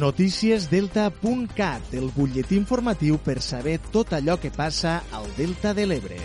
Noticiesdelta.cat, el butlletí informatiu per saber tot allò que passa al Delta de l'Ebre.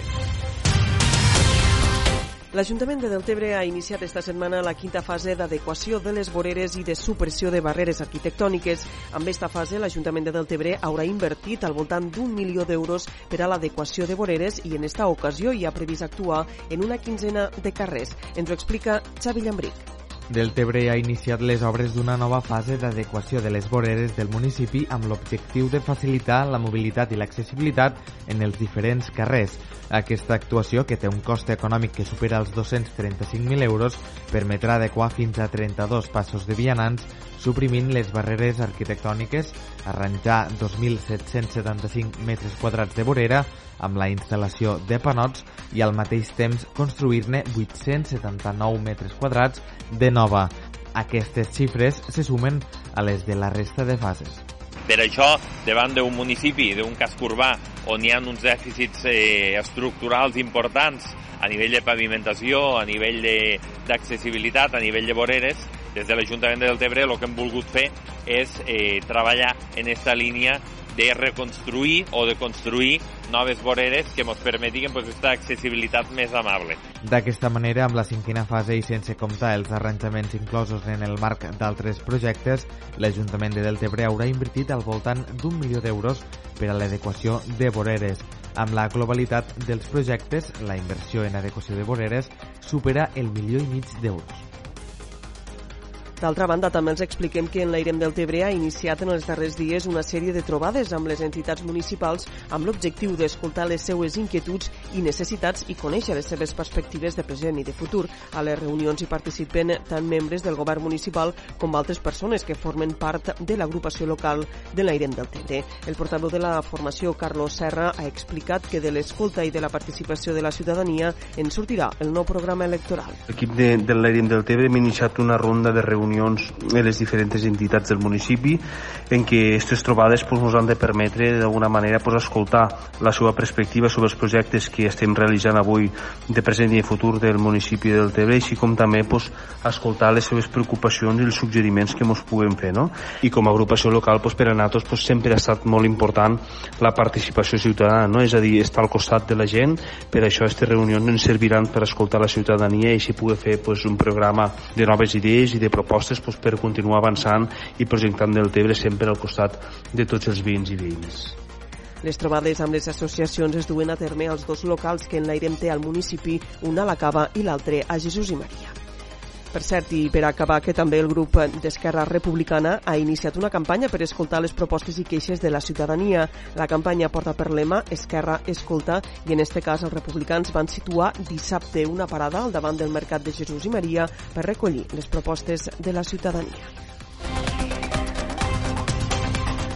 L'Ajuntament de Deltebre ha iniciat esta setmana la quinta fase d'adequació de les voreres i de supressió de barreres arquitectòniques. Amb esta fase, l'Ajuntament de Deltebre haurà invertit al voltant d'un milió d'euros per a l'adequació de voreres i en esta ocasió hi ha previst actuar en una quinzena de carrers. Ens ho explica Xavi Llambric. Deltebre ha iniciat les obres d'una nova fase d'adequació de les voreres del municipi amb l'objectiu de facilitar la mobilitat i l'accessibilitat en els diferents carrers. Aquesta actuació, que té un cost econòmic que supera els 235.000 euros, permetrà adequar fins a 32 passos de vianants, suprimint les barreres arquitectòniques, arranjar 2.775 metres quadrats de vorera amb la instal·lació de panots i al mateix temps construir-ne 879 metres quadrats de nova. Aquestes xifres se sumen a les de la resta de fases. Per això, davant d'un municipi, d'un casc urbà, on hi ha uns dèficits eh, estructurals importants a nivell de pavimentació, a nivell d'accessibilitat, a nivell de voreres, des de l'Ajuntament de Deltebre el que hem volgut fer és eh, treballar en aquesta línia de reconstruir o de construir noves voreres que ens permetin pues, aquesta accessibilitat més amable. D'aquesta manera, amb la cinquena fase i sense comptar els arranjaments inclosos en el marc d'altres projectes, l'Ajuntament de Deltebre haurà invertit al voltant d'un milió d'euros per a l'adequació de voreres. Amb la globalitat dels projectes, la inversió en adequació de voreres supera el milió i mig d'euros. D'altra banda, també els expliquem que en l'Airem del Tebre ha iniciat en els darrers dies una sèrie de trobades amb les entitats municipals amb l'objectiu d'escoltar les seues inquietuds i necessitats i conèixer les seves perspectives de present i de futur. A les reunions hi participen tant membres del govern municipal com altres persones que formen part de l'agrupació local de l'Airem del Tebre. El portaveu de la formació, Carlos Serra, ha explicat que de l'escolta i de la participació de la ciutadania en sortirà el nou programa electoral. L'equip de, de l'Airem del Tebre hem iniciat una ronda de reunions reunions de les diferents entitats del municipi en què aquestes trobades pues, ens han de permetre d'alguna manera pues, escoltar la seva perspectiva sobre els projectes que estem realitzant avui de present i de futur del municipi del Tebre, així com també pues, escoltar les seves preocupacions i els suggeriments que ens puguem fer. No? I com a agrupació local pues, per a nosaltres pues, sempre ha estat molt important la participació ciutadana, no? és a dir, estar al costat de la gent, per això aquestes reunions ens serviran per escoltar la ciutadania i així poder fer pues, un programa de noves idees i de propostes propostes doncs, per continuar avançant i projectant del Tebre sempre al costat de tots els veïns i veïnes. Les trobades amb les associacions es duen a terme als dos locals que enlairem té al municipi, una a la Cava i l'altre a Jesús i Maria. Per cert, i per acabar, que també el grup d'Esquerra Republicana ha iniciat una campanya per escoltar les propostes i queixes de la ciutadania. La campanya porta per lema Esquerra escolta i en este cas els republicans van situar dissabte una parada al davant del Mercat de Jesús i Maria per recollir les propostes de la ciutadania.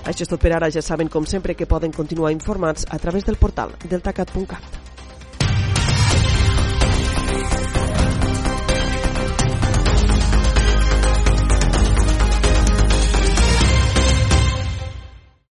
Això és tot per ara. Ja saben, com sempre, que poden continuar informats a través del portal deltacat.cat.